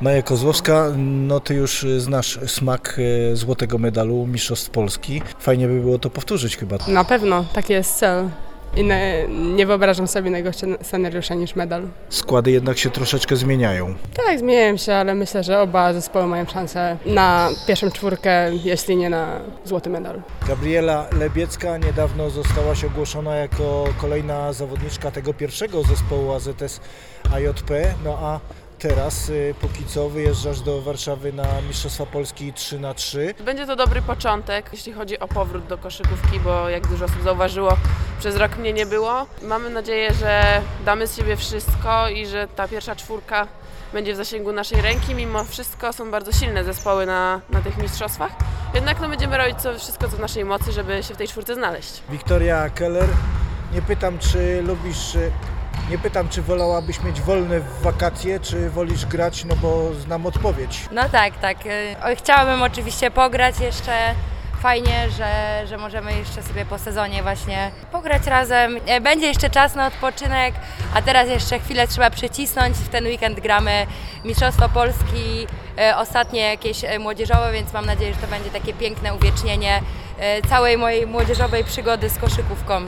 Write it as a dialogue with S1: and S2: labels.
S1: Maja Kozłowska, no ty już znasz smak y, złotego medalu Mistrzostw Polski. Fajnie by było to powtórzyć chyba.
S2: Na pewno, taki jest cel. I ne, nie wyobrażam sobie innego scen- scenariusza niż medal.
S1: Składy jednak się troszeczkę zmieniają.
S2: Tak, zmieniają się, ale myślę, że oba zespoły mają szansę na pierwszą czwórkę, jeśli nie na złoty medal.
S1: Gabriela Lebiecka niedawno zostałaś ogłoszona jako kolejna zawodniczka tego pierwszego zespołu AZS AJP, no a teraz y, póki co wyjeżdżasz do Warszawy na Mistrzostwa Polski 3 na 3
S3: Będzie to dobry początek, jeśli chodzi o powrót do koszykówki, bo jak dużo osób zauważyło, przez rok mnie nie było. Mamy nadzieję, że damy z siebie wszystko i że ta pierwsza czwórka będzie w zasięgu naszej ręki. Mimo wszystko są bardzo silne zespoły na, na tych mistrzostwach. Jednak no, będziemy robić co, wszystko, co w naszej mocy, żeby się w tej czwórce znaleźć.
S1: Wiktoria Keller, nie pytam czy lubisz, y, nie pytam czy wolałabyś mieć wolne wakacje, czy wolisz grać, no bo znam odpowiedź.
S4: No tak, tak. Y, Chciałabym oczywiście pograć jeszcze. Fajnie, że, że możemy jeszcze sobie po sezonie właśnie pograć razem. E, Będzie jeszcze czas na odpoczynek, a teraz jeszcze chwilę trzeba przycisnąć. W ten weekend gramy Mistrzostwo Polski, e, ostatnie jakieś młodzieżowe, więc mam nadzieję, że to będzie takie piękne uwiecznienie całej mojej młodzieżowej przygody z koszykówką.